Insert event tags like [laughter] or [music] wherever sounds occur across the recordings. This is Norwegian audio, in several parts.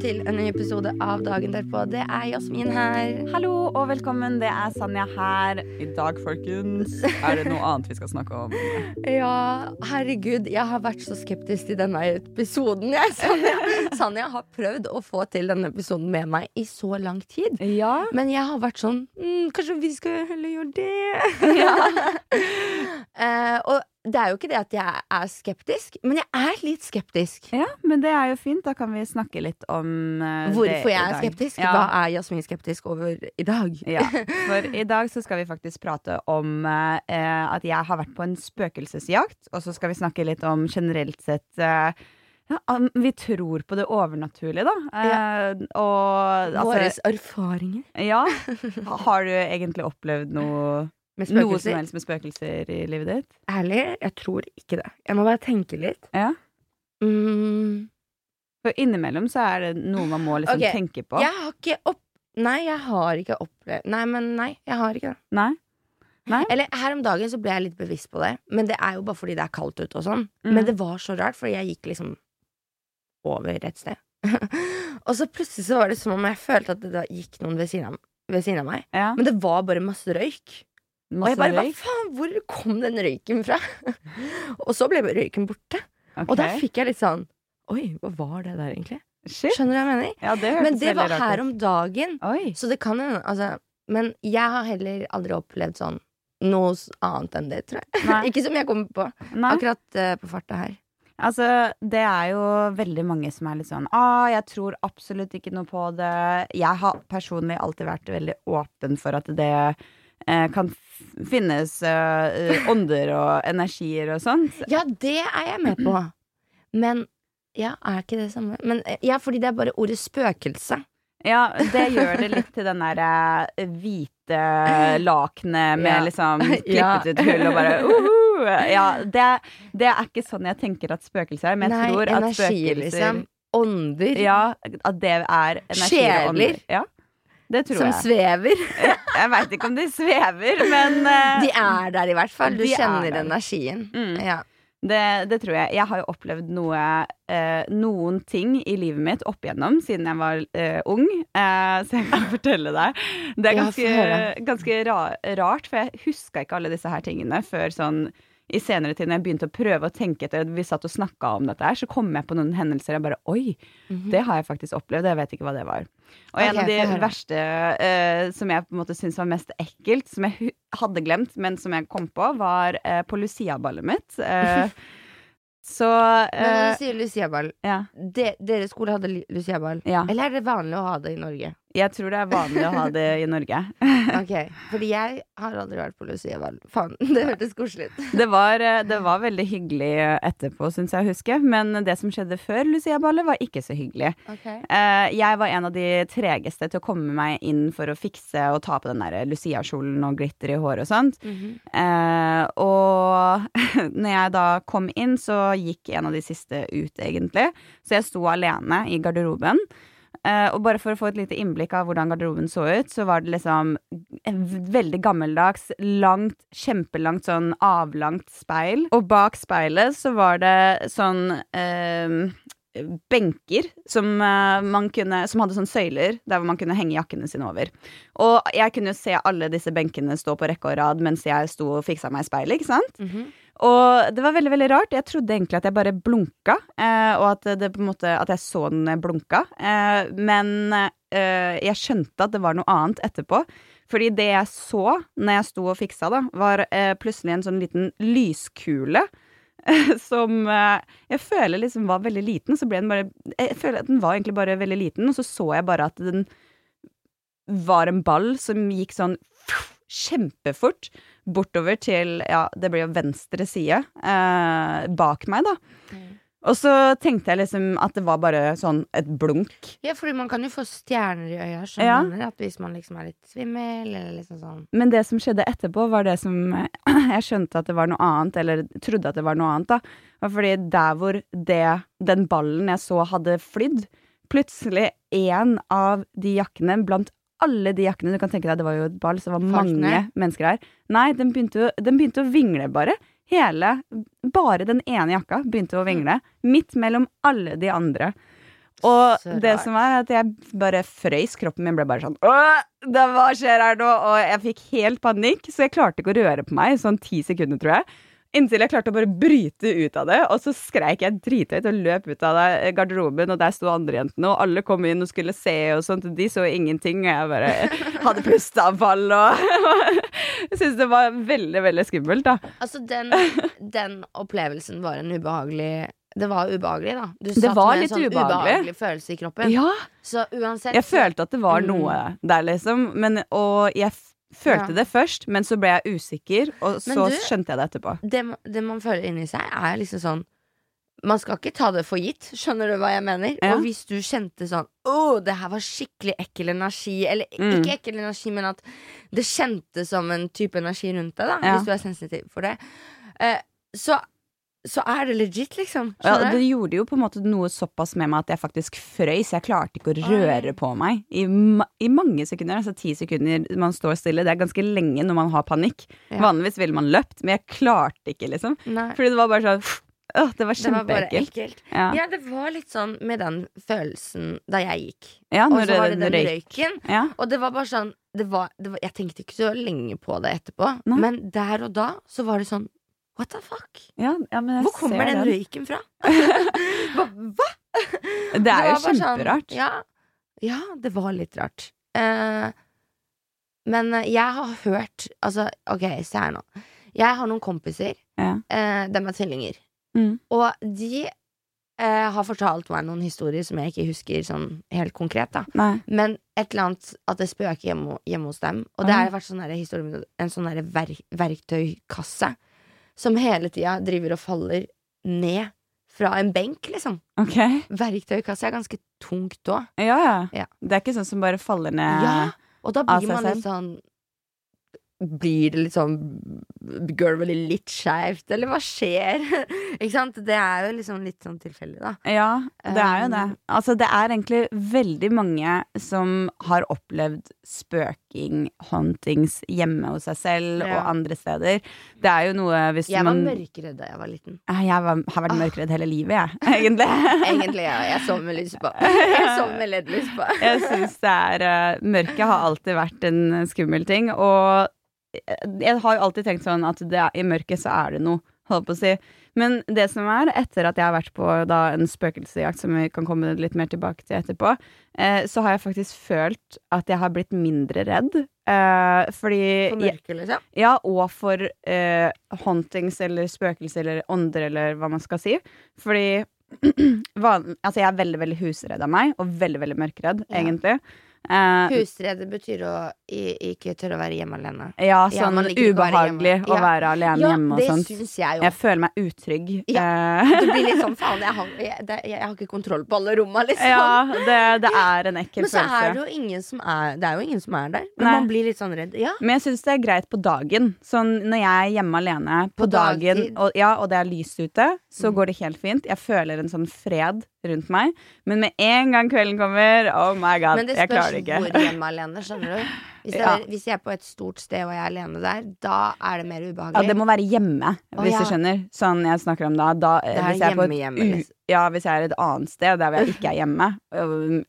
Til en ny episode av Dagen derpå. Det er Jasmin her. Hallo og velkommen, det er Sanja her. I dag, folkens, er det noe annet vi skal snakke om. [laughs] Ja, herregud, jeg har vært så skeptisk til denne episoden. Jeg, Sanja. [laughs] Sanja har prøvd å få til denne episoden med meg i så lang tid. Ja. Men jeg har vært sånn mm, Kanskje vi skal heller gjøre det? [laughs] Eh, og det er jo ikke det at jeg er skeptisk, men jeg er litt skeptisk. ja, men det er jo fint. Da kan vi snakke litt om det Hvorfor jeg er skeptisk? Ja. Hva er Jasmin skeptisk over i dag? Ja, [laughs] for i dag så skal vi faktisk prate om uh, at jeg har vært på en spøkelsesjakt, og så skal vi snakke litt om generelt sett uh, ja, vi tror på det overnaturlige, da. Eh, og Våre altså erfaringer Ja. [laughs] Har du egentlig opplevd noe med Noe som helst med spøkelser i livet ditt? Ærlig, jeg tror ikke det. Jeg må bare tenke litt. Ja. Mm, For innimellom så er det noe man må liksom okay. tenke på. jeg har ikke opp... Nei, jeg har ikke opplevd Nei, men nei, jeg har ikke det. Nei? Nei? Eller her om dagen så ble jeg litt bevisst på det, men det er jo bare fordi det er kaldt ute og sånn. Mm. Men det var så rart, fordi jeg gikk liksom over et sted. [laughs] og så plutselig så var det som om jeg følte at det gikk noen ved siden av, ved siden av meg. Ja. Men det var bare masse røyk. Og jeg bare røyk? faen, hvor kom den røyken fra? [laughs] og så ble røyken borte. Og da fikk jeg litt sånn Oi, hva var det der egentlig? Shit. Skjønner du hva jeg mener? Ja, det Men det var her om dagen. Oi. Så det kan hende altså, Men jeg har heller aldri opplevd sånn noe annet enn det, tror jeg. [laughs] Ikke som jeg kommer på Nei. akkurat uh, på farta her. Altså, det er jo veldig mange som er litt sånn ah, jeg tror absolutt ikke noe på det. Jeg har personlig alltid vært veldig åpen for at det kan finnes eh, eh, ånder og energier og sånt. Ja, det er jeg med på. Men ja, er ikke det samme? Men, eh, ja, fordi det er bare ordet spøkelse. Ja, det gjør det litt til den der eh, hvite lakenet med Ja. liksom [laughs] klippet ut hull og bare uhu. Ja, det, det er ikke sånn jeg tenker at spøkelser er, men jeg Nei, tror at energier, spøkelser liksom. Ånder Ja, at det er energier og Sjeler. Ja, det tror som jeg. svever. [laughs] Jeg veit ikke om de svever, men uh, [laughs] De er der i hvert fall. Du De er kjenner energien. Mm. Ja. det, det tror jeg. Jeg har jo opplevd noe eh, noen ting i livet mitt opp igjennom siden jeg var eh, ung, eh, så jeg kan [laughs] fortelle deg. Det er ganske, ganske ra rart, for jeg huska ikke alle disse her tingene før sånn i senere tid, når jeg begynte å prøve å tenke etter at vi satt og snakka om dette her, så kom jeg på noen hendelser jeg bare Oi, det har jeg faktisk opplevd. Jeg vet ikke hva det var. Og en Ok, av de verste uh, som jeg på en måte syntes var mest ekkelt, som jeg hadde glemt, men som jeg kom på, var uh, på Lucia-ballet mitt. Uh, [laughs] så Men når eh, du sier Luciaball, ja. de, deres skole hadde Luciaball? ja. Eller er det vanlig å ha det i Norge? Jeg tror det er vanlig å ha det i Norge. [laughs] Ok, Fordi jeg har aldri vært på Luciaball. Faen, [laughs] det hørtes koselig ut. Det var, eh, det var veldig hyggelig etterpå, syns jeg å huske. Men det som skjedde før Lucia-ballet, var ikke så hyggelig. Okay. jeg var en av de tregeste til å komme meg inn for å fikse og ta på den der Lucia-kjolen og glitter i håret og sånt. Mm -hmm. og [laughs] når jeg da kom inn, så gikk en av de siste ut, egentlig. Så jeg sto alene i garderoben. Eh, og bare for å få et lite innblikk av hvordan garderoben så ut, så var det liksom veldig gammeldags, langt, kjempelangt sånn avlangt speil. Og bak speilet så var det sånn uh, benker som, uh, man kunne, som hadde sånn søyler der hvor man kunne henge jakkene sine over. Og jeg kunne jo se alle disse benkene stå på rekke og rad mens jeg sto og fiksa meg i speilet, ikke sant? Mhm. Og det var veldig veldig rart. Jeg trodde egentlig at jeg bare blunka, eh, og at, det på en måte, at jeg så den blunka. Eh, men eh, jeg skjønte at det var noe annet etterpå. Fordi det jeg så når jeg sto og fiksa, da, var eh, plutselig en sånn liten lyskule. [laughs] Som eh, jeg føler liksom var veldig liten. Så ble den bare Jeg føler at den var egentlig bare veldig liten, og så så jeg bare at den var en ball som gikk sånn kjempefort bortover til Ja, det blir jo venstre side eh, bak meg, da. Mm. Og så tenkte jeg liksom at det var bare sånn et blunk. Ja, fordi man kan jo få stjerner i øya, Ja. skjønner du? At hvis man liksom er litt svimmel, eller liksom sånn Men det som skjedde etterpå, var det som [clears throat] Jeg skjønte at det var noe annet, eller trodde at det var noe annet, da. Var fordi der hvor det, den ballen jeg så hadde flydd, plutselig en av de jakkene blant alle de jakkene Du kan tenke deg, det var jo et ball, så det var Falt mange mennesker her. Nei, den begynte, den begynte å vingle, bare. Hele Bare den ene jakka begynte å vingle. Midt mellom alle de andre. Og det som er at jeg bare frøys. Kroppen min ble bare sånn Åh, det, Hva skjer her nå? Og jeg fikk helt panikk, så jeg klarte ikke å røre på meg i sånn ti sekunder, tror jeg. Inntil jeg klarte å bare bryte ut av det, og så skreik jeg drithøyt og løp ut av det- garderoben, og der sto andre jentene, og alle kom inn og skulle se og sånt, og de så ingenting, og jeg bare [laughs] hadde pusteavfall og [laughs] Jeg syntes det var veldig, veldig skummelt, da. Altså, den, den opplevelsen var en ubehagelig Det var ubehagelig, da. Du Det satt med en sånn ubehagelig. ubehagelig følelse i kroppen. Ja, Så uansett jeg følte at det var Mm. noe der, liksom, men, og jeg følte Ja. det først, men så ble jeg usikker, og så du- skjønte jeg det etterpå. det, det man føler inni seg, er liksom sånn Man skal ikke ta det for gitt, skjønner du hva jeg mener? Ja. Og hvis du kjente sånn Å, det her var skikkelig ekkel energi. Eller Mm. ikke ekkel energi, men at det kjentes som en type energi rundt deg, da. Ja. Hvis du er sensitiv for det. Eh, så, så er det legit, liksom. Ja, det gjorde jo på en måte noe såpass med meg at jeg faktisk frøys. Jeg klarte ikke å røre på meg i, ma i mange sekunder. Altså ti sekunder man står stille. Det er ganske lenge når man har panikk. Ja. Vanligvis ville man løpt, men jeg klarte ikke, liksom. Nei, Fordi det var bare sånn Åh, det var kjempeekkelt. ekkelt. Ja. Ja, det var litt sånn med den følelsen da jeg gikk. ja, Og så var det, det den røyk. røyken. Ja. Og det var bare sånn det var, det var, Jeg tenkte ikke så lenge på det etterpå, Nei. men der og da så var det sånn What the fuck? Ja, ja, Hvor kommer ser den røyken fra? [laughs] hva? hva? Det er jo kjemperart. sånn, kjemperart. ja, ja, det var litt rart. Eh, men jeg har hørt Altså, ok, se her nå. Jeg har noen kompiser. Ja. Eh, dem er tvillinger. Mm. Og de eh, har fortalt meg noen historier som jeg ikke husker sånn helt konkret. da Nei. Men et eller annet at det spøker hjemme, hjemme hos dem. Og det har vært sånn historie en sånn verk, verktøykasse som hele tida driver og faller ned fra en benk, liksom. Okay. Verktøykassa er ganske tungt òg. Ja, ja. Ja. Det er ikke sånn som bare faller ned Ja, og da blir man litt sånn Blir det litt sånn Gulvet litt skeivt, eller hva skjer? [laughs] ikke sant? Det er jo liksom litt sånn tilfeldig, da. Ja, det er jo det. Um, Altså, det er egentlig veldig mange som har opplevd spøking, hauntings, hjemme hos seg selv Ja. og andre steder. Det er jo noe hvis Jeg var man mørkredd da jeg var liten. Jeg var, har vært Ah. mørkredd hele livet, jeg, [laughs] egentlig. Egentlig, ja. Jeg sov med lys på. Jeg sov med LED-lys på. [laughs] Jeg syns det er uh, Mørket har alltid vært en skummel ting, og jeg har jo alltid tenkt sånn at det er, i mørket så er det noe, holdt på å si. Men det som er, etter at jeg har vært på da, en spøkelsesjakt, som vi kan komme litt mer tilbake til etterpå, eh, så har jeg faktisk følt at jeg har blitt mindre redd. Eh, fordi For mørket, liksom. Ja, og for eh, hauntings eller spøkelser eller ånder eller hva man skal si. Fordi [clears throat] Altså, jeg er veldig, veldig husredd av meg, og veldig, veldig mørkredd, Ja. egentlig. Eh, Husrede betyr å ikke tørre å være hjemme alene. ja, sånn ja, ubehagelig å være å Ja. alene hjemme og sånt. jeg. Jeg føler meg utrygg. Ja. Eh, Du blir litt sånn faen, jeg har, jeg, jeg har ikke kontroll på alle romma, liksom. ja, det, det er en ekkel følelse. Men så er det jo ingen som er Det er ingen som er der. Men Nei. man blir litt sånn redd. Ja. Men jeg syns det er greit på dagen. Sånn når jeg er hjemme alene på, På dagen, og, ja, og det er lyst ute, så Mm. går det helt fint. Jeg føler en sånn fred rundt meg. Men med en gang kvelden kommer, oh my god, jeg klarer det ikke. Men det spørs hvor hjemme alene, skjønner du. Hvis, jeg, er, hvis jeg er på et stort sted og jeg er alene der, da er det mer ubehagelig. Ja, det må være hjemme, Å, hvis ja. du skjønner. Sånn jeg snakker om da. da er hvis, jeg er hjemme, hjemme, liksom. ja, hvis jeg er et annet sted der jeg ikke er hjemme, [laughs]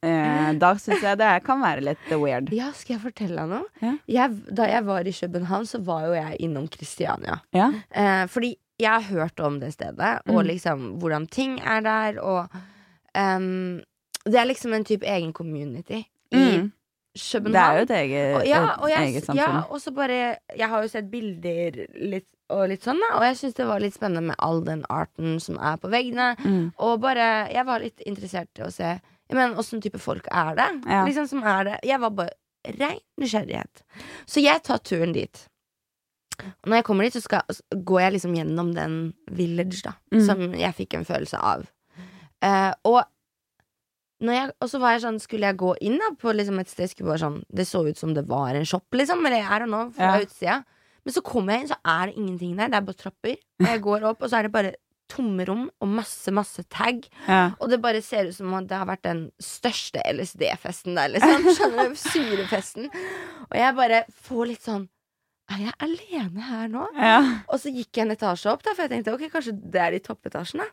eh, da syns jeg det kan være litt weird. Ja, skal jeg fortelle deg noe? Ja. Jeg, da jeg var i København, så var jo jeg innom Kristiania. Ja. Eh, fordi jeg har hørt om det stedet, og Mm. liksom hvordan ting er der, og ehm, Det er liksom en type egen community i Mm. København. Det er jo et eget, Og, ja, og jeg, eget samfunn. ja, og så bare Jeg har jo sett bilder litt, og litt sånn, da, og jeg syns det var litt spennende med all den arten som er på veggene. Mm. Og bare Jeg var litt interessert i å se jeg mener, åssen type folk er det. Ja. Liksom som er det Jeg var bare rein nysgjerrighet. Så jeg tar turen dit. Og når jeg kommer dit, så skal, så går jeg liksom gjennom den village, da. Mm. Som jeg fikk en følelse av. Eh, og jeg, og så var jeg sånn, skulle jeg gå inn da på liksom et sted skulle bare sånn, Det så ut som det var en shop, liksom. Eller er det nå, fra Ja. utsida. Men så kommer jeg inn, så er det ingenting der. Det er bare trapper. Og jeg går opp, og så er det bare tomme rom og masse, masse tag. Ja. Og det bare ser ut som at det har vært den største LSD-festen der, liksom. [laughs] Skjønner du? Surefesten. Og jeg bare får litt sånn Er jeg alene her nå? Ja. Og så gikk jeg en etasje opp, da, for jeg tenkte ok, kanskje det er i toppetasjen. da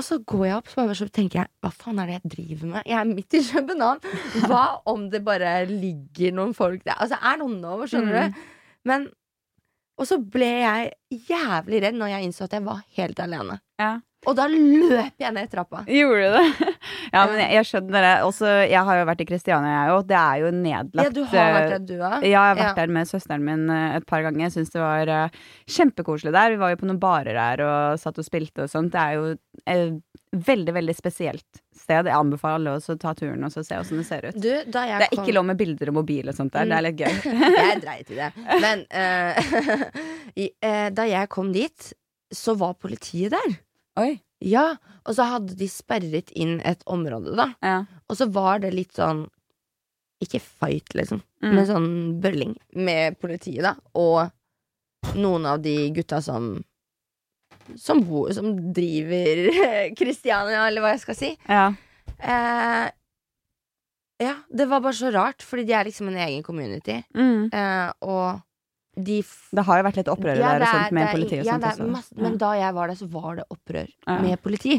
Og så går jeg opp, så tenker jeg hva faen er det jeg driver med? Jeg er midt i København. Hva om det bare ligger noen folk der? Altså, er noen over, skjønner Mm. du? Men Og så ble jeg jævlig redd når jeg innså at jeg var helt alene. Ja. Og da løp jeg ned trappa. Gjorde du det? Ja, men jeg, jeg skjønner det. Også, jeg har jo vært i Kristiania, jeg òg. Det er jo nedlagt. Ja, du har vært eh, der, du òg? Ja, jeg har vært Ja. der med søsteren min eh, et par ganger. Jeg syns det var uh, kjempekoselig der. Vi var jo på noen barer der og satt og spilte og sånt. Det er jo et veldig, veldig spesielt sted. Jeg anbefaler alle å ta turen og se åssen det ser ut. Du, Det er kom ikke lov med bilder og mobil og sånt der. Det er litt gøy. [laughs] Jeg dreit i det. Men uh, [laughs] i, eh, da jeg kom dit, så var politiet der. Oi. Ja, og så hadde de sperret inn et område, da. Ja. Og så var det litt sånn Ikke fight, liksom, Mm. men sånn bølling med politiet, da. Og noen av de gutta som Som, bo, som driver [laughs] Kristiania, eller hva jeg skal si. ja. Eh, ja, det var bare så rart, fordi de er liksom en egen community. Mm. Eh, og de Det har jo vært litt opprør Ja, der og sånt med er- politiet og ja, sånt også. masse, Men da jeg var der, så var det opprør med politi.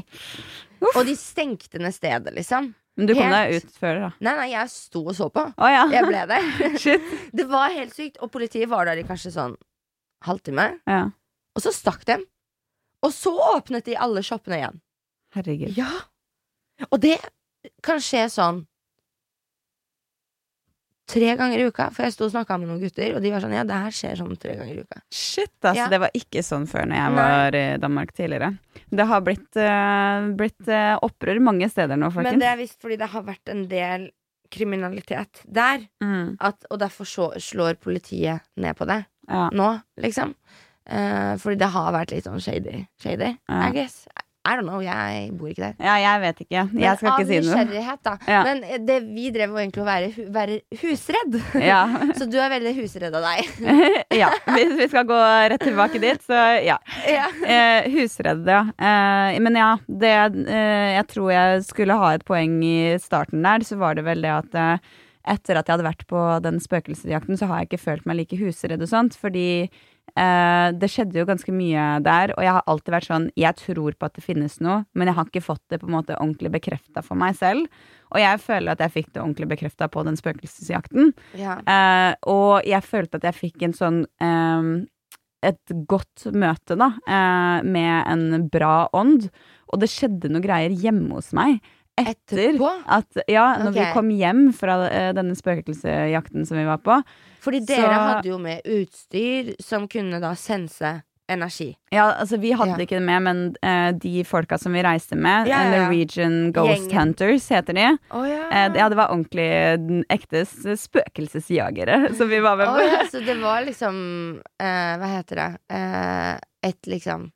Og de stengte ned stedet, liksom. Men du kom deg ut før, da. Nei, nei, jeg sto og så på. Oh, ja. Jeg ble der. [laughs] Shit. Det var helt sykt. Og politiet var der i kanskje sånn halvtime. Ja. Og så stakk de. Og så åpnet de alle shoppene igjen. Herregud. Ja. Og det kan skje sånn tre ganger i uka. For jeg sto og snakka med noen gutter, og de var sånn Ja, det her skjer sånn tre ganger i uka. Shit, altså. Ja. Det var ikke sånn før når jeg Nei. var i Danmark tidligere. Det har blitt, uh, blitt uh, opprør mange steder nå, folkens. Men det er visst fordi det har vært en del kriminalitet der. mm. At, og derfor så, slår politiet ned på det ja. nå, liksom. Uh, fordi det har vært litt sånn shady. Shady, Ja. I guess. I don't know, jeg bor ikke der. ja, jeg vet ikke. Men Jeg skal ikke si noe. nysgjerrighet, da. Ja. Men eh, det vi drev var egentlig å være, hu- være husredd. Ja. [laughs] Så du er veldig husredd av deg. [laughs] ja. Hvis vi skal gå rett tilbake dit, så ja. ja. Eh, husredd, ja. Eh, men ja, det eh, Jeg tror jeg skulle ha et poeng i starten der, så var det vel det at eh, etter at jeg hadde vært på den spøkelsesjakten, så har jeg ikke følt meg like husredd og sånt, fordi eh, det skjedde jo ganske mye der, og jeg har alltid vært sånn Jeg tror på at det finnes noe, men jeg har ikke fått det på en måte ordentlig bekrefta for meg selv. Og jeg føler at jeg fikk det ordentlig bekrefta på den spøkelsesjakten. ja. Uh, og jeg følte at jeg fikk en sånn eh, Et godt møte, da, uh, med en bra ånd. Og det skjedde noe greier hjemme hos meg. Etter at Ja, når okay. vi kom hjem fra eh, denne spøkelsesjakten som vi var på. Fordi dere Så- hadde jo med utstyr som kunne da sense energi. Ja, altså Vi hadde Ja. ikke det med, men uh, de folka som vi reiste med, Ja, ja. Norwegian Ghost Gjengen. Hunters heter de. Oh, ja. Eh, ja, det var ordentlig den ekte spøkelsesjagere [laughs] som vi var med på. ja, så det var liksom uh, Hva heter det? Et liksom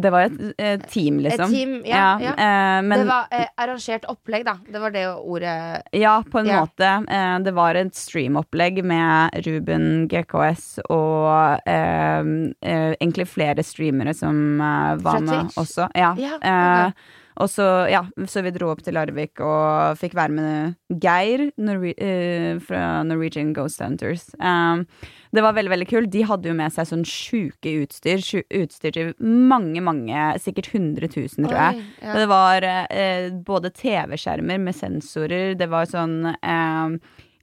Det var et et team, liksom. Et team, ja. ja. eh, men det var eh, arrangert opplegg, da. Det var det ordet ja, på en Ja. måte. Eh, det var et streamopplegg med Ruben GKS og eh, eh, egentlig flere streamere som eh, var med også. Ja. Ja, ok. eh, og så, ja, så vi dro opp til Larvik og fikk være med Geir Norwe eh, fra Norwegian Ghost Hunters. Um, det var veldig veldig kult. De hadde jo med seg sånn sjuke utstyr. Sju, utstyr til mange, mange, sikkert 100 000, tror jeg. Oi, ja. Det var eh, både TV-skjermer med sensorer, det var sånn eh,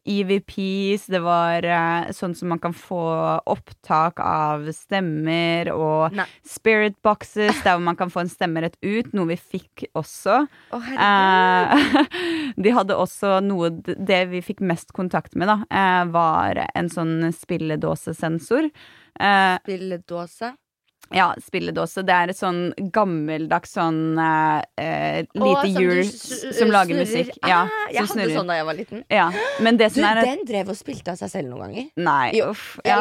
EVPs, det var uh, sånn som man kan få opptak av stemmer, og Nei. spirit boxes, der hvor man kan få en stemme rett ut, noe vi fikk også. Herregud. Eh, [laughs] de hadde også noe Det vi fikk mest kontakt med, da, uh, var en sånn spilledåsesensor. Spilledåse. Ja, spilledåse. Det er et sånn gammeldags sånn uh, eh, lite som hjul som, som lager snurrer. musikk. Ja, ah, jeg som hadde snurrer. sånn da jeg var liten. Ja, Men det Du, er den drev og spilte av seg selv noen ganger. Nei, Jo, uff. Ja,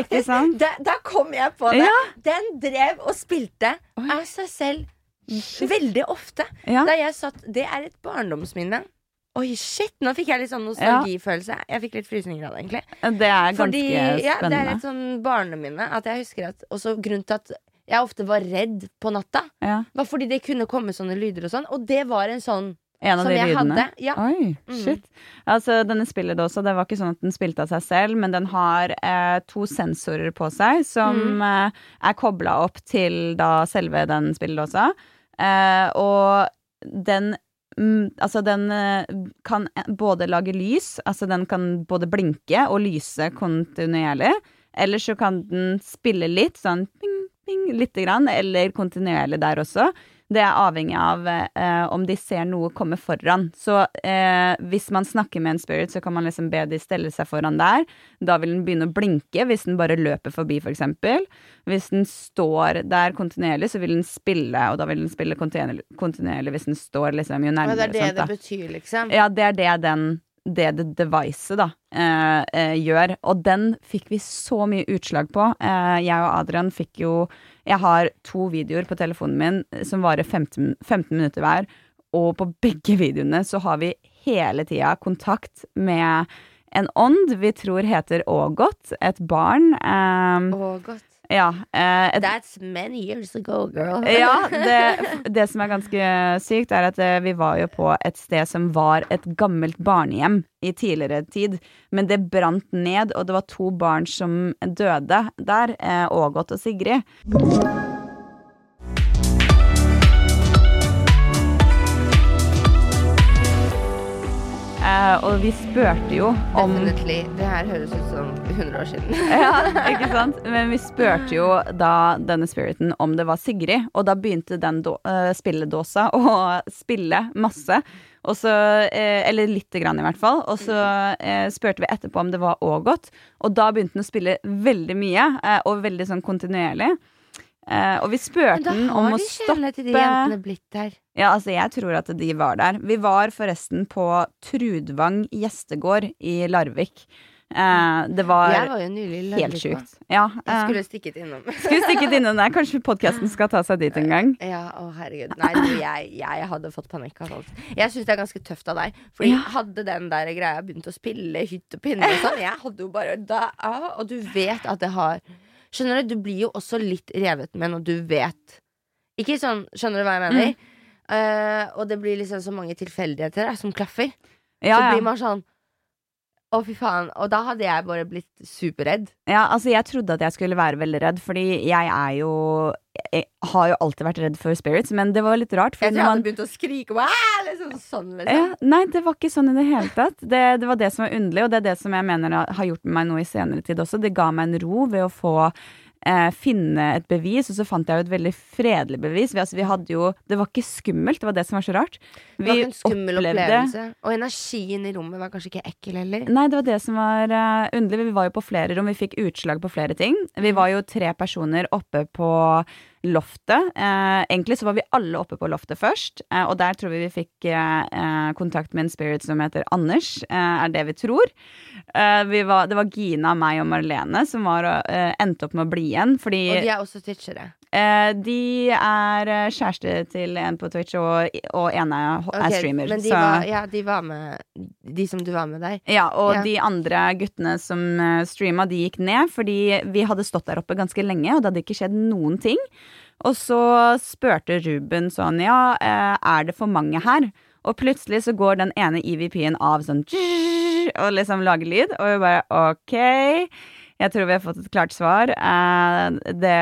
ikke sant? Da, da kom jeg på det. Ja. Den drev og spilte av seg selv Veldig ofte. Ja. Da jeg satt Det er et barndomsminne. Oi, shit! Nå fikk jeg litt sånn nostalgifølelse. Jeg fikk litt frysninger av det, egentlig. Det er ganske Fordi, ja, det er et sånn barneminne. At jeg husker at Også grunnen til at jeg ofte var redd på natta, Ja. var fordi det kunne komme sånne lyder og sånn. Og det var en sånn En av som de lydene. Ja. Oi, Mm. shit. Altså, denne spillet også, det var ikke sånn at den spilte av seg selv, men den har eh, to sensorer på seg som Mm. eh, er kobla opp til da selve den spilledåsa. Eh, og den mm, Altså, den eh, kan både lage lys, altså den kan både blinke og lyse kontinuerlig. Eller så kan den spille litt, sånn ping, ping, lite grann, eller kontinuerlig der også. Det er avhengig av eh, om de ser noe komme foran. Så eh, hvis man snakker med en spirit, så kan man liksom be de stelle seg foran der. Da vil den begynne å blinke hvis den bare løper forbi, f.eks. Hvis den står der kontinuerlig, så vil den spille, og da vil den spille kontinuerlig, kontinuerlig hvis den står liksom jo nærmere. nærmere. det er det sant, da. det betyr, liksom. Ja, det er det den det det devicet da eh, eh, gjør. Og den fikk vi så mye utslag på. Eh, jeg og Adrian fikk jo Jeg har to videoer på telefonen min som varer 15, 15 minutter hver, og på begge videoene så har vi hele tida kontakt med en ånd vi tror heter Ågot, et barn. Eh. Ja, eh, et That's many years ago, girl. [laughs] ja, det, det som er ganske sykt, er at eh, vi var jo på et sted som var et gammelt barnehjem i tidligere tid. Men det brant ned, og det var to barn som døde der. eh, Ågot og Sigrid. Eh, og vi spurte jo om Definitely. Det her høres ut som 100 år siden. [laughs] ja, [laughs] ikke sant? Men vi spurte jo da denne spiriten om det var Sigrid, og da begynte den eh, spilledåsa [laughs] å spille masse. Og så, eh, eller lite grann i hvert fall. Og så eh, spurte vi etterpå om det var Ågot, og da begynte den å spille veldig mye, og veldig sånn kontinuerlig. Eh, og vi Men spurte da den om har å de stoppe kjærlighet til de jentene blitt der. ja, altså jeg tror at de var der. Vi var forresten på Trudvang gjestegård i Larvik. Eh, det var, Jeg var jo nylig i helt Larvik. sjukt. Ja, Jeg eh, skulle stikket innom. [laughs] skulle stikket innom der. Kanskje podkasten skal ta seg dit en gang. [laughs] Ja, å herregud. Nei, du, jeg, jeg hadde fått panikk av alt. Jeg syns det er ganske tøft av deg. Fordi Ja. hadde den der greia begynt å spille hytt og pinne og sånn, jeg hadde jo bare da, ah, Og du vet at det har Skjønner du, du blir jo også litt revet med når du vet. Ikke sånn, skjønner du hva jeg mener? Eh, og det blir liksom så mange tilfeldigheter da, som klaffer. Ja, så ja. blir man sånn å, fy faen. Og da hadde jeg bare blitt superredd. ja, altså jeg trodde at jeg skulle være veldig redd, fordi jeg er jo Jeg har jo alltid vært redd for spirits, men det var litt rart. Jeg tror jeg man, hadde begynt å skrike liksom, sånn, liksom. ja, nei, det var ikke sånn i det hele tatt. Det, det var det som var underlig, og det er det som jeg mener har gjort med meg nå i senere tid også. Det ga meg en ro ved å få eh, finne et bevis, og så fant jeg jo et veldig fredelig bevis. Vi, altså, vi hadde jo Det var ikke skummelt, det var det som var så rart. Det var ikke en skummel opplevelse. Og energien i rommet var kanskje ikke ekkel heller. Nei, det var det som var uh, underlig. Vi var jo på flere rom, vi fikk utslag på flere ting. Vi var jo tre personer oppe på loftet. Eh, egentlig så var vi alle oppe på loftet først, eh, og der tror vi vi fikk eh, eh, kontakt med en spirit som heter Anders, eh, er det vi tror. Eh, vi var, det var Gina, meg og Marlene som var, endte opp med å bli igjen, fordi Og de er også twitchere. Eh, de er eh, kjæreste til en på Twitch, og, og en er, okay, streamer. Men de så- var, ja, de var med De som du var med der. Ja, og Ja. de andre guttene som uh, streama, de gikk ned fordi vi hadde stått der oppe ganske lenge, og det hadde ikke skjedd noen ting. Og så spurte Ruben sånn, ja, eh, er det for mange her? Og plutselig så går den ene EVP-en av sånn og liksom lager lyd, og vi bare ok. Jeg tror vi har fått et klart svar. Eh, det,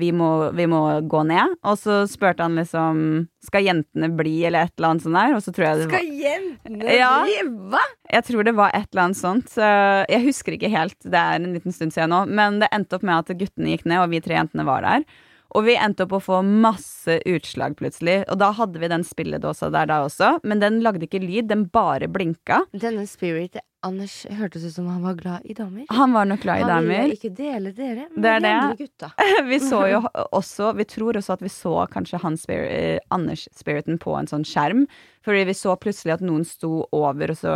vi, må, vi må gå ned. Og så spurte han liksom Skal jentene bli, eller et eller annet sånt der. Og så tror jeg det var Skal jentene Ja. bli? Hva? jeg tror det var et eller annet sånt. Så jeg husker ikke helt, det er en liten stund siden nå. Men det endte opp med at guttene gikk ned, og vi tre jentene var der. Og vi endte opp å få masse utslag plutselig. Og da hadde vi den spilledåsa der da også, men den lagde ikke lyd, den bare blinka. Denne spirit Anders hørtes ut som han var glad i damer. Han var nok glad i damer. Han ville ikke dele dere, men Det de det. andre gutta. [laughs] Vi så jo også Vi tror også at vi så kanskje eh, Anders-spiriten på en sånn skjerm. Fordi vi så plutselig at noen sto over, og så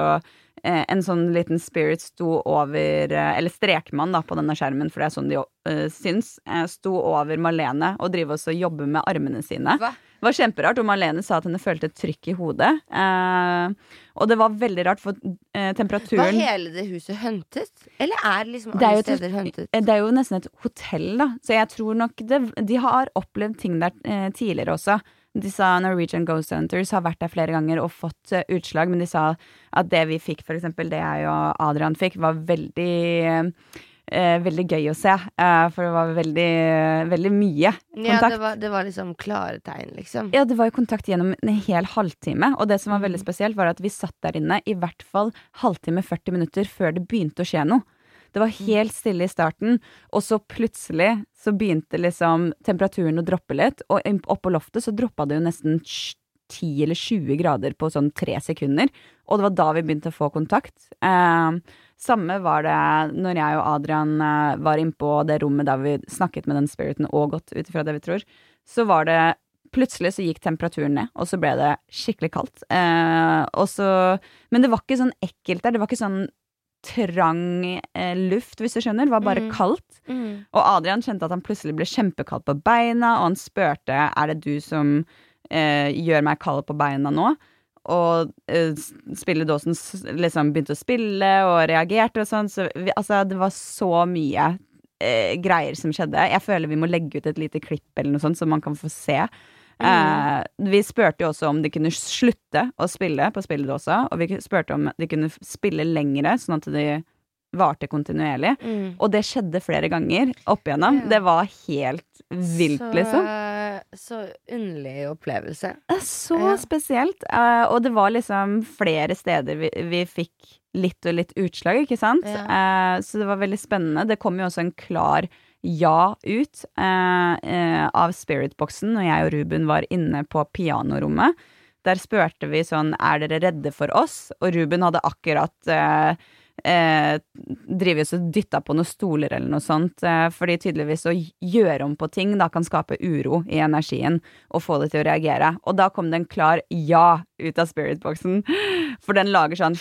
eh, en sånn liten spirit sto over eh, Eller strekmann, da, på denne skjermen, for det er sånn de eh, syns. Eh, sto over Marlene og driver også og jobber med armene sine. Hva? Det var kjemperart, og Marlene sa at henne følte et trykk i hodet. Eh, og det var veldig rart, for eh, Var hele det huset huntet? Eller er liksom Det er alle jo steder huntet? Eh, Det er jo nesten et hotell, da. Så jeg tror nok det, de har opplevd ting der eh, tidligere også. De sa Norwegian Ghost Hunters har vært der flere ganger og fått eh, utslag, men de sa at det vi fikk, for eksempel det jeg og Adrian fikk, var veldig eh, Veldig gøy å se. Eh, for det var veldig, veldig mye Ja, kontakt. det var, det var liksom klare tegn, liksom. Ja, det var jo kontakt gjennom en hel halvtime, og det som var veldig spesielt, var at vi satt der inne i hvert fall halvtime, 40 minutter før det begynte å skje noe. Det var helt stille i starten, og så plutselig så begynte liksom temperaturen å droppe litt, og oppå loftet så droppa det jo nesten 10 eller 20 grader på sånn tre sekunder, og det var da vi begynte å få kontakt. Eh, samme var det når jeg og Adrian eh, var innpå det rommet der vi snakket med den spiriten og gått ut ifra det vi tror. Så var det Plutselig så gikk temperaturen ned, og så ble det skikkelig kaldt. Eh, og så, men det var ikke sånn ekkelt der. Det var ikke sånn trang eh, luft, hvis du skjønner. Det var bare Mm. kaldt. Mm. Og Adrian kjente at han plutselig ble kjempekald på beina, og han spurte er det du som gjør meg kald på beina nå. Og eh, spilledåsen liksom begynte å spille og reagerte og sånn. Så vi, altså, det var så mye eh, greier som skjedde. Jeg føler vi må legge ut et lite klipp eller noe sånt, så man kan få se. Eh, vi spurte jo også om de kunne slutte å spille på spilledåsa, og vi spurte om de kunne spille lengre, sånn at de varte kontinuerlig. Mm. Og det skjedde flere ganger opp igjennom. Ja. Det var helt vilt, så, liksom. Så underlig opplevelse. Er Så Ja. spesielt. eh, og det var liksom flere steder vi, vi fikk litt og litt utslag, ikke sant? Ja. Eh, så det var veldig spennende. Det kom jo også en klar ja ut eh, eh, av Spirit-boksen når jeg og Ruben var inne på pianorommet. Der spurte vi sånn er dere redde for oss? Og Ruben hadde akkurat eh, drives og dytta på noen stoler eller noe sånt. Eh, fordi tydeligvis å gjøre om på ting da kan skape uro i energien og få det til å reagere. Og da kom det en klar ja ut av spiritboxen. For den lager sånn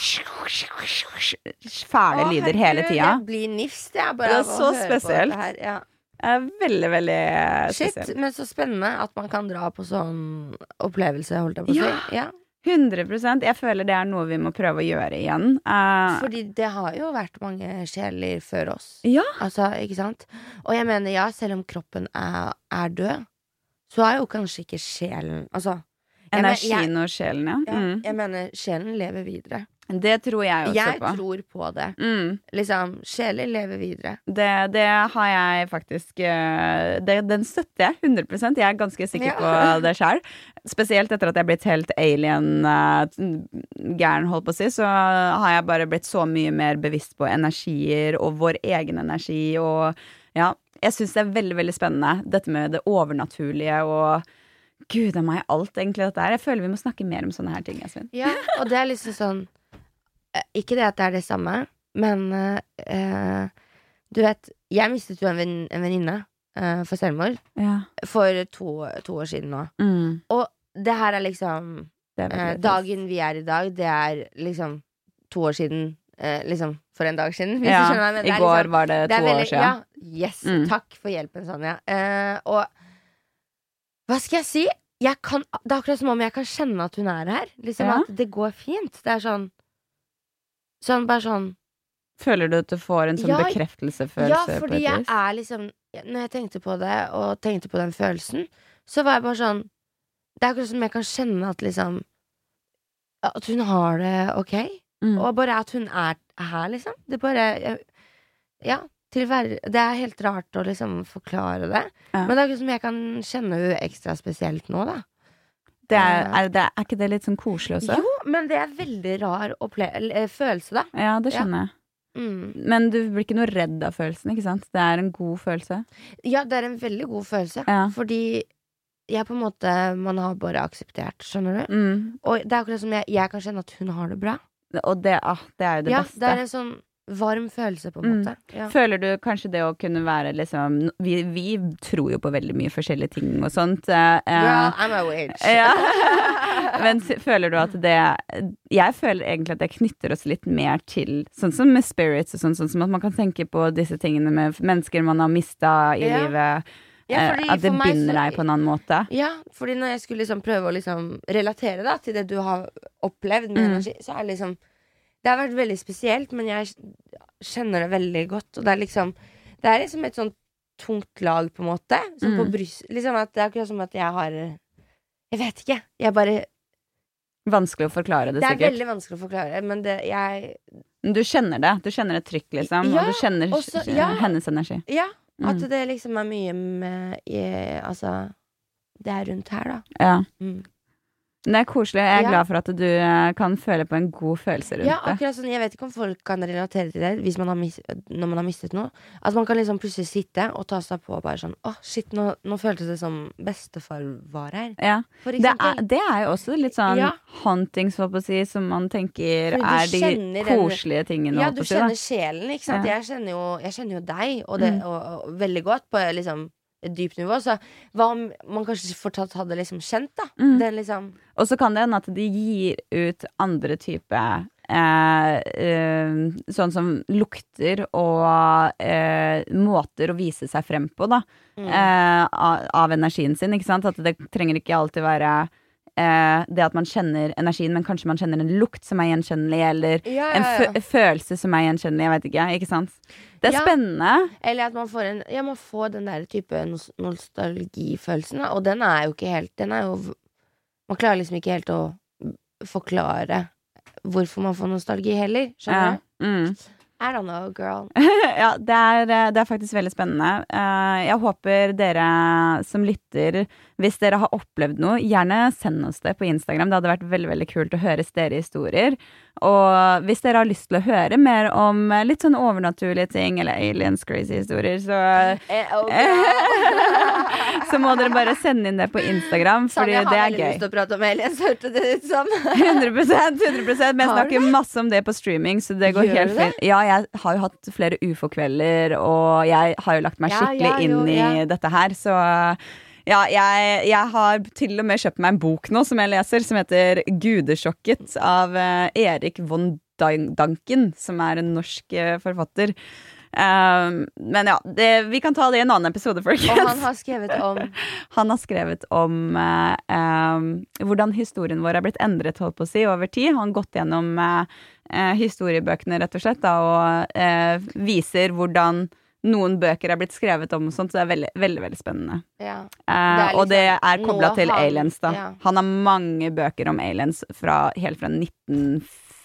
fæle lyder hele tida. Jeg blir nifst, jeg. Bare Det er så spesielt. her. Ja. Veldig, Veldig, veldig Shit, spesielt. men så spennende at man kan dra på sånn opplevelse, holdt jeg på å si. Ja. Ja. 100% Jeg føler det er noe vi må prøve å gjøre igjen. Uh, Fordi det har jo vært mange sjeler før oss. ja. Altså, ikke sant? Og jeg mener, ja, selv om kroppen er, er død, så er jo kanskje ikke sjelen Altså, Energien og sjelen, ja. ja, Mm. jeg mener, sjelen lever videre. Det tror jeg også Jeg på. tror på det. Mm. Liksom, sjeler lever videre. Det, det har jeg faktisk eh, det, Den støtter jeg 100 Jeg er ganske sikker Ja. på det sjøl. Spesielt etter at jeg er blitt helt alien-gæren, holdt på å si, så har jeg bare blitt så mye mer bevisst på energier og vår egen energi og ja. Jeg syns det er veldig, veldig spennende, dette med det overnaturlige og Gud a meg, alt egentlig dette her. Jeg føler vi må snakke mer om sånne her ting, Jasmin. Ja, og det er liksom sånn eh, Ikke det at det er det samme, men eh, Du vet, jeg mistet jo en venn- en venninne eh, for selvmord Ja. for to, to år siden nå. Mm, Og det her er liksom er eh. Dagen vi er i dag, det er liksom to år siden. Eh, liksom for en dag siden, hvis Ja, skjønner. I går liksom- var det to det veldig, år siden. Ja, yes. Mm. Takk for hjelpen, Sonja. Eh, og hva skal jeg si? Jeg kan, det er akkurat som om jeg kan kjenne at hun er her. Liksom Ja. At det går fint. Det er sånn Sånn bare sånn Føler du at du får en sånn Ja, bekreftelsesfølelse Ja, fordi jeg er liksom Når jeg tenkte på det, og tenkte på den følelsen, så var jeg bare sånn Det er akkurat som jeg kan kjenne at liksom At hun har det ok. Mm. Og bare at hun er her, liksom. Det bare Ja. Til hver, det er helt rart å liksom forklare det. Ja. Men det er akkurat som jeg kan kjenne henne ekstra spesielt nå, da. Det er, er, det, er ikke det litt sånn koselig også? Jo, men det er veldig rar opple følelse, da. Ja, det skjønner jeg. Mm. Men du blir ikke noe redd av følelsen, ikke sant? Det er en god følelse. Ja, det er en veldig god følelse. Ja. Fordi jeg på en måte Man har bare akseptert, skjønner du? Mm. Og det er akkurat som jeg, jeg kan kjenne at hun har det bra. Og det, ah, det er jo det ja, beste. det er en sånn varm følelse, på en Mm. måte. Ja. Føler du kanskje det å kunne være liksom Vi, vi tror jo på veldig mye forskjellige ting og sånt. eh, eh, Girl, I'm a witch. [laughs] ja. [laughs] Men føler du at det Jeg føler egentlig at det knytter oss litt mer til Sånn som med spirits og sånn, sånn som at man kan tenke på disse tingene med mennesker man har mista i Ja. livet. Ja, eh, at det binder så- deg på en annen måte. Ja, fordi når jeg skulle liksom prøve å liksom relatere da, til det du har opplevd med Mm. energi, så er det liksom Det har vært veldig spesielt, men jeg kjenner det veldig godt. Og det er liksom Det er liksom et sånt tungt lag, på en måte. Som på Mm. bryst Liksom at Det er akkurat som at jeg har Jeg vet ikke. Jeg bare Vanskelig å forklare det, Det er veldig vanskelig å forklare, men det jeg Du kjenner det. Du kjenner et trykk, liksom. Ja, og du kjenner også- eh, ja. hennes energi. Ja, at Mm. det liksom er mye med i, Altså Det er rundt her, da. Ja. Mm. Det er koselig. Jeg er Ja. glad for at du eh, kan føle på en god følelse rundt Ja, akkurat sånn, Jeg vet ikke om folk kan relatere til det hvis man har mis når man har mistet noe. At man kan liksom plutselig sitte og ta seg på og bare sånn Å, shit, nå, nå føltes det som bestefar var her. Ja. For Det, er, det er jo også litt sånn Ja. hauntings, på å si, som man tenker er de koselige den- koselige tingene, ja, du kjenner sjelen, ikke sant. Jeg, kjenner jo, jeg kjenner jo deg, og, det, Mm. og, og veldig godt, på liksom dypt nivå. Så hva om man kanskje fortsatt hadde liksom kjent, da? Mm. Den liksom Og så kan det hende at de gir ut andre type eh, eh, sånn som lukter og eh, måter å vise seg frem på, da. mm. Eh, av, av energien sin, ikke sant? At det trenger ikke alltid være eh, det at man kjenner energien, men kanskje man kjenner en lukt som er gjenkjennelig, eller ja, en ja, en følelse som er gjenkjennelig. Jeg vet ikke. ikke sant? Det er Ja. spennende. Eller at man får en Ja, man får den der type nostalgifølelsen. Og den er jo ikke helt Den er jo Man klarer liksom ikke helt å forklare hvorfor man får nostalgi heller. Skjønner du? Ja. Mm. I don't know, girl. [laughs] ja, det er, eh, det er faktisk veldig spennende. Eh, Jeg håper dere som lytter, hvis dere har opplevd noe, gjerne send oss det på Instagram. Det hadde vært veldig veldig kult å høre deres historier. Og hvis dere har lyst til å høre mer om eh, litt sånn overnaturlige ting, eller aliens, crazy historier, så, Eh, oh, [laughs] så må dere bare sende inn det på Instagram, Sanja det har er veldig lyst til å prate om aliens, hørte det ut som. [laughs] 100 100 Men jeg snakker masse om det på streaming, så det går Gjør helt fint. Ja, jeg har jo hatt flere ufo-kvelder, og jeg har jo lagt meg skikkelig ja, jo, inn i ja. dette her, så ja, jeg, jeg har til og med kjøpt meg en bok nå som jeg leser, som heter 'Gudesjokket' av eh, Erik von Danken, som er en norsk eh, forfatter. Um, men ja, det, vi kan ta det i en annen episode, folkens. Og han har skrevet om [laughs] Han har skrevet om uh, um, hvordan historien vår er blitt endret holdt på å si, over tid. Han har gått gjennom eh, eh, historiebøkene, rett og slett, da, og eh, viser hvordan noen bøker er blitt skrevet om og sånt, så det er veldig, veldig, veldig spennende. Ja. Det er og det liksom er kobla til han- aliens, da. ja. Han har mange bøker om aliens fra, helt fra 19...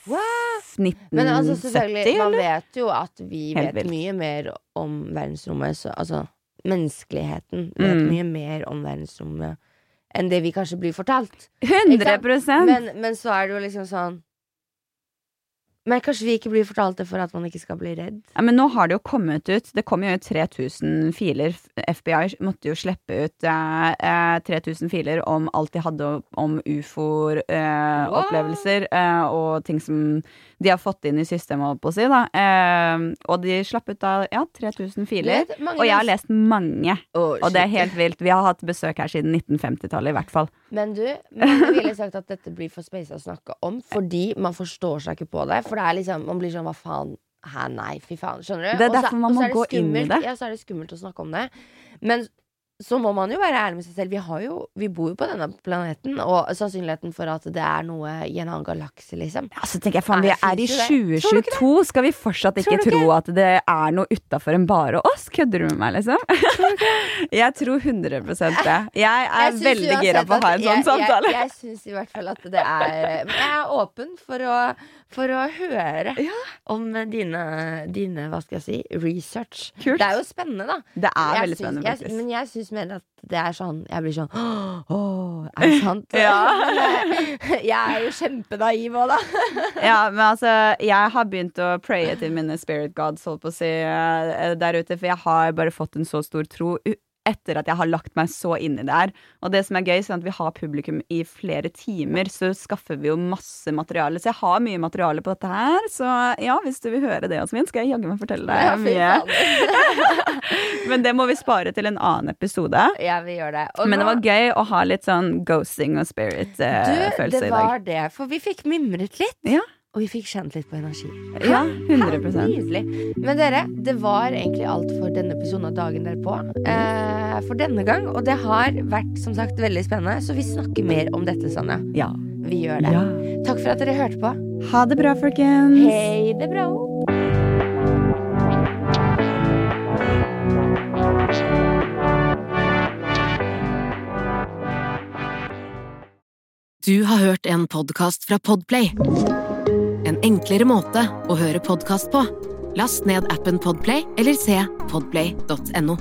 1970, Men altså, selvfølgelig, man vet jo at vi vet mye mer om verdensrommet. Så, altså, menneskeligheten vet Mm. mye mer om verdensrommet enn det vi kanskje blir fortalt. 100% Men, men så er det jo liksom sånn Men kanskje vi ikke blir fortalt det for at man ikke skal bli redd? Ja, men nå har det jo kommet ut Det kom jo ut 3000 filer. FBI måtte jo slippe ut eh, eh, 3000 filer om alt de hadde om What? ufo-opplevelser eh, og ting som de har fått inn i systemet, holdt på å si. Da. Eh, og de slapp ut da ja, 3000 filer. Og jeg har lest mange, Oh, og det er helt vilt. Vi har hatt besøk her siden 1950-tallet, i hvert fall. Men du, mange ville sagt at dette blir for space å snakke om, fordi man forstår seg ikke på det. For det er liksom, man blir sånn hva faen? Hæ, nei, fy faen. Skjønner du? Det er derfor man må gå inn i det. Ja, så er det skummelt å snakke om det. Men så må man jo være ærlig med seg selv. Vi, har jo, vi bor jo på denne planeten, og sannsynligheten for at det er noe i en annen galakse, liksom. Ja, så tenker jeg faen, vi er i finnes jo det. Tror du ikke 2022. Skal vi fortsatt ikke tro at det er noe utafor enn bare oss? Kødder du med meg, liksom? [laughs] jeg tror 100 det. Jeg er Jeg veldig gira på å ha en sånn jeg, samtale. Jeg, jeg syns i hvert fall at det er Men Jeg er åpen for å, for å høre om dine, dine, hva skal jeg si, research. Kult. Det er jo spennende, da. Det er veldig spennende, faktisk. men jeg syns mer at det er sånn Jeg blir sånn Åh, er det sant? [laughs] Ja. jeg er jo kjempenaiv òg, da. [laughs] Ja, men altså, jeg har begynt å praye til mine spirit gods, holdt på å si, eh, der ute, for jeg har bare fått en så stor tro. Etter at jeg har lagt meg så inn i det her. Og det som er gøy, sånn at vi har publikum i flere timer, så skaffer vi jo masse materiale. Så jeg har mye materiale på dette her. Så ja, hvis du vil høre det, Jasmin, skal jeg jaggu meg fortelle deg Ja, mye. [laughs] Men det må vi spare til en annen episode. Ja, vi gjør det. Og Men det var gøy å ha litt sånn ghosting og spirit-følelse det i dag. var det. For vi fikk mimret litt. Ja. Og vi fikk kjent litt på energi. Ja, 100 Nydelig. Men dere, det var egentlig alt for denne episoden av Dagen derpå. Eh, for denne gang. Og det har vært som sagt veldig spennende, så vi snakker mer om dette, Sanja. Ja. Vi gjør det. ja. Takk for at dere hørte på. Ha det bra, folkens. Hei det bra. Du har hørt en podkast fra Podplay. En enklere måte å høre podkast på. Last ned appen Podplay eller se podplay.no.